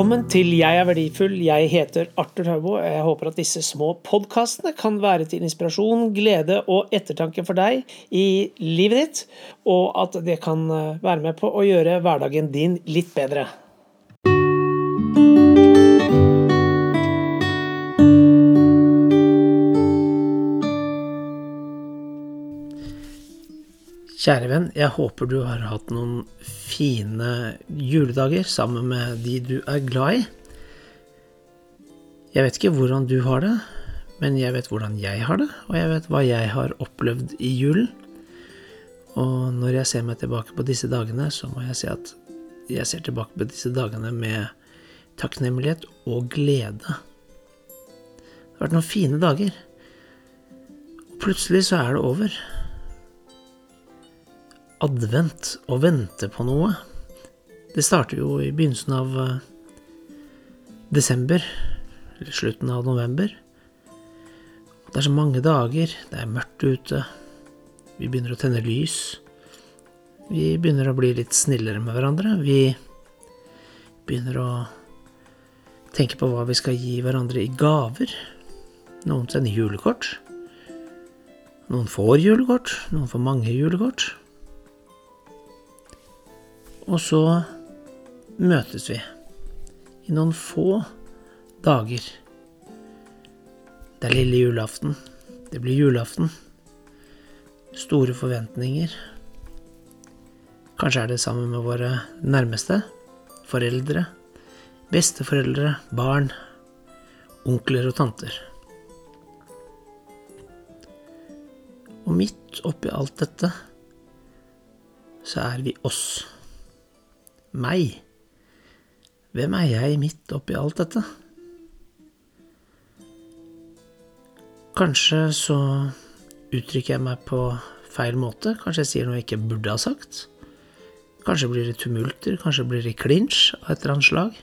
Velkommen til Jeg er verdifull. Jeg heter Arthur Haubo. Jeg håper at disse små podkastene kan være til inspirasjon, glede og ettertanke for deg i livet ditt, og at det kan eh, være med på å gjøre hverdagen din litt bedre. Kjære venn, jeg håper du har hatt noen fine juledager sammen med de du er glad i. Jeg vet ikke hvordan du har det, men jeg vet hvordan jeg har det, og jeg vet hva jeg har opplevd i julen. Og når jeg ser meg tilbake på disse dagene, så må jeg si at jeg ser tilbake på disse dagene med takknemlighet og glede. Det har vært noen fine dager. Og plutselig så er det over advent og vente på noe. Det starter jo i begynnelsen av eh, desember, eller slutten av november. Det er så mange dager, det er mørkt ute, vi begynner å tenne lys. Vi begynner å bli litt snillere med hverandre. Vi begynner å tenke på hva vi skal gi hverandre i gaver. Noen sender julekort. Noen får julekort, noen får mange julekort. Og så møtes vi i noen få dager. Det er lille julaften. Det blir julaften. Store forventninger. Kanskje er det sammen med våre nærmeste. Foreldre, besteforeldre, barn, onkler og tanter. Og midt oppi alt dette så er vi oss meg. Hvem er jeg midt oppi alt dette? Kanskje så uttrykker jeg meg på feil måte. Kanskje jeg sier noe jeg ikke burde ha sagt. Kanskje blir det tumulter, kanskje blir det klinsj av et eller annet slag.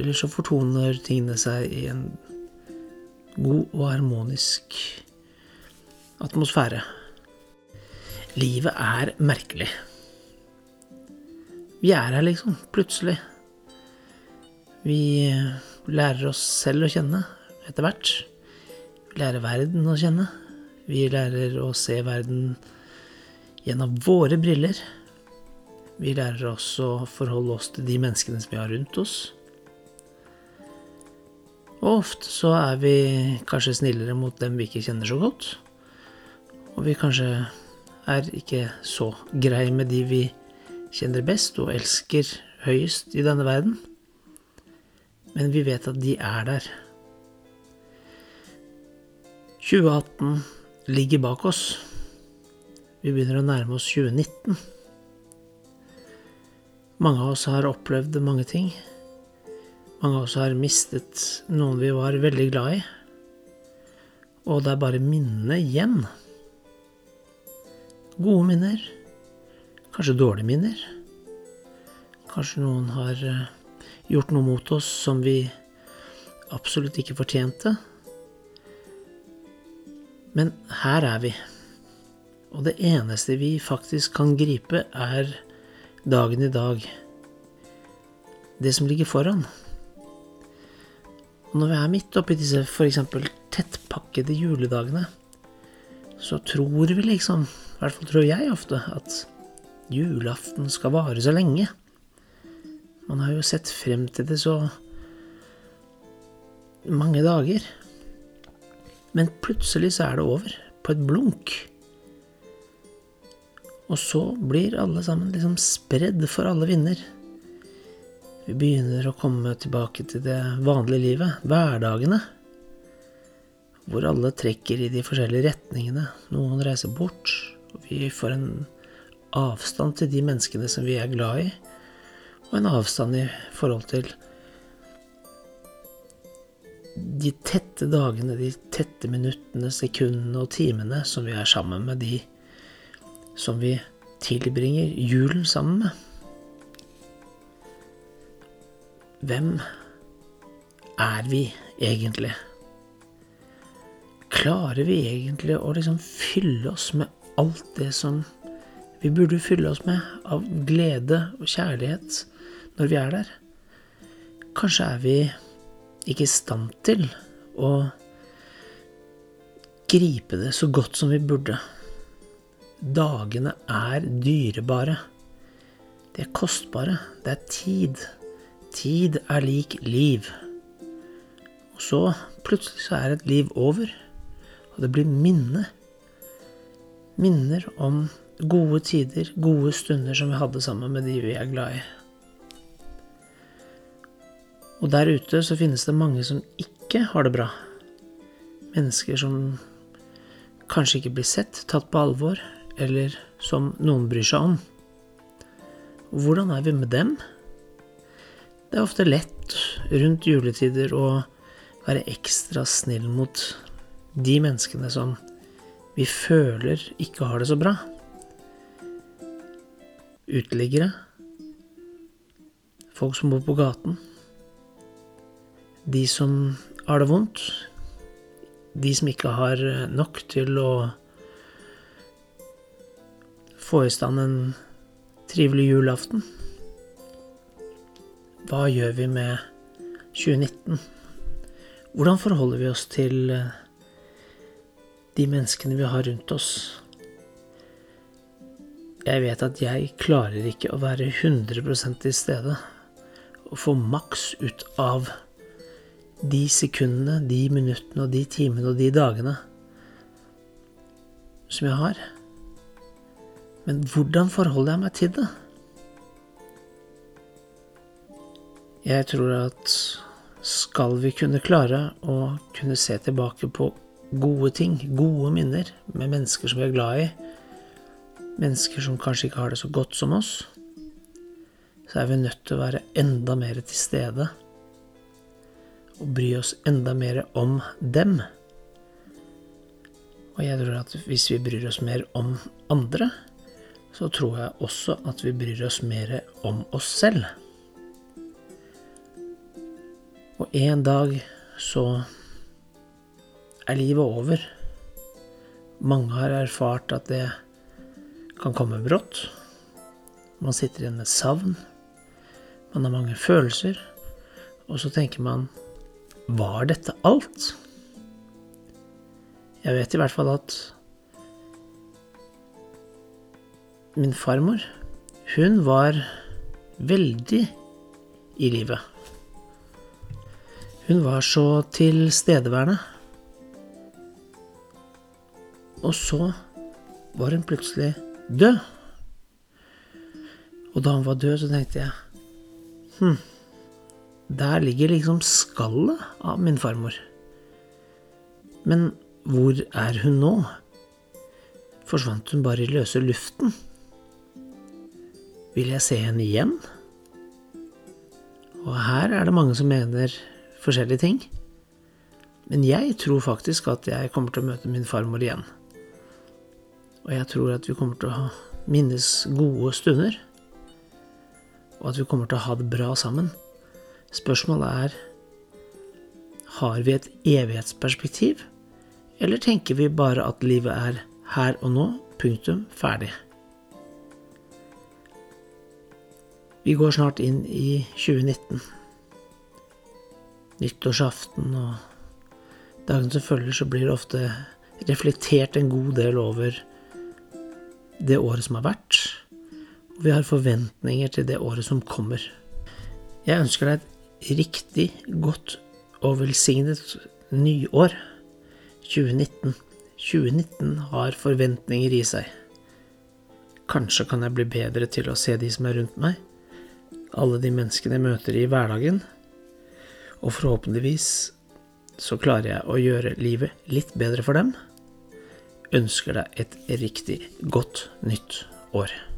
Eller så fortoner tingene seg i en god og harmonisk atmosfære. Livet er merkelig. Vi er her, liksom. Plutselig. Vi lærer oss selv å kjenne etter hvert. Vi lærer verden å kjenne. Vi lærer å se verden gjennom våre briller. Vi lærer oss å forholde oss til de menneskene som vi har rundt oss. Og ofte så er vi kanskje snillere mot dem vi ikke kjenner så godt. Og vi kanskje er ikke så greie med de vi kjenner best og elsker høyest i denne verden. Men vi vet at de er der. 2018 ligger bak oss. Vi begynner å nærme oss 2019. Mange av oss har opplevd mange ting. Mange av oss har mistet noen vi var veldig glad i. Og det er bare minnene igjen. Gode minner Kanskje dårlige minner. Kanskje noen har eh, gjort noe mot oss som vi absolutt ikke fortjente. Men her er vi. Og det eneste vi faktisk kan gripe, er dagen i dag. Det som ligger foran. Og når vi er midt oppi disse f.eks. tettpakkede juledagene, så tror vi liksom, i hvert fall tror jeg ofte, at julaften skal vare så lenge. Man har jo sett frem til det så mange dager. Men plutselig så er det over, på et blunk. Og så blir alle sammen liksom spredd for alle vinder. Vi begynner å komme tilbake til det vanlige livet, hverdagene. Hvor alle trekker i de forskjellige retningene. Noen reiser bort, og vi får en avstand til de menneskene som vi er glad i, og en avstand i forhold til de tette dagene, de tette minuttene, sekundene og timene som vi er sammen med de som vi tilbringer julen sammen med. Hvem er vi egentlig? Klarer vi egentlig å liksom fylle oss med alt det som vi burde fylle oss med av glede og kjærlighet når vi er der. Kanskje er vi ikke i stand til å gripe det så godt som vi burde. Dagene er dyrebare. De er kostbare. Det er tid. Tid er lik liv. Og så, plutselig, så er et liv over, og det blir minne. Minner om gode tider, gode stunder som vi hadde sammen med de vi er glad i. Og der ute så finnes det mange som ikke har det bra. Mennesker som kanskje ikke blir sett, tatt på alvor, eller som noen bryr seg om. Hvordan er vi med dem? Det er ofte lett rundt juletider å være ekstra snill mot de menneskene som vi føler ikke har det så bra. Uteliggere. Folk som bor på gaten. De som har det vondt. De som ikke har nok til å få i stand en trivelig julaften. Hva gjør vi med 2019? Hvordan forholder vi oss til de menneskene vi har rundt oss? Jeg vet at jeg klarer ikke å være 100% til stede og få maks ut av de sekundene, de minuttene og de timene og de dagene som jeg har. Men hvordan forholder jeg meg til det? Jeg tror at skal vi kunne klare å kunne se tilbake på gode ting, gode minner med mennesker som vi er glad i, mennesker som kanskje ikke har det så godt som oss, så er vi nødt til å være enda mer til stede og bry oss enda mer om dem. Og jeg tror at hvis vi bryr oss mer om andre, så tror jeg også at vi bryr oss mer om oss selv. Og en dag så er livet over. Mange har erfart at det kan komme brått. Man sitter igjen med savn. Man har mange følelser. Og så tenker man Var dette alt? Jeg vet i hvert fall at min farmor, hun var veldig i livet. Hun var så tilstedeværende. Og så var hun plutselig død. Og da han var død, så tenkte jeg Hm, der ligger liksom skallet av min farmor. Men hvor er hun nå? Forsvant hun bare i løse luften? Vil jeg se henne igjen? Og her er det mange som mener forskjellige ting. Men jeg tror faktisk at jeg kommer til å møte min farmor igjen. Og jeg tror at vi kommer til å minnes gode stunder. Og at vi kommer til å ha det bra sammen. Spørsmålet er har vi et evighetsperspektiv, eller tenker vi bare at livet er her og nå, punktum, ferdig? Vi går snart inn i 2019. Nyttårsaften og dagen som følger, så blir det ofte reflektert en god del over det året som har vært, og vi har forventninger til det året som kommer. Jeg ønsker deg et riktig godt og velsignet nyår 2019. 2019 har forventninger i seg. Kanskje kan jeg bli bedre til å se de som er rundt meg, alle de menneskene jeg møter i hverdagen, og forhåpentligvis så klarer jeg å gjøre livet litt bedre for dem ønsker deg et riktig godt nytt år.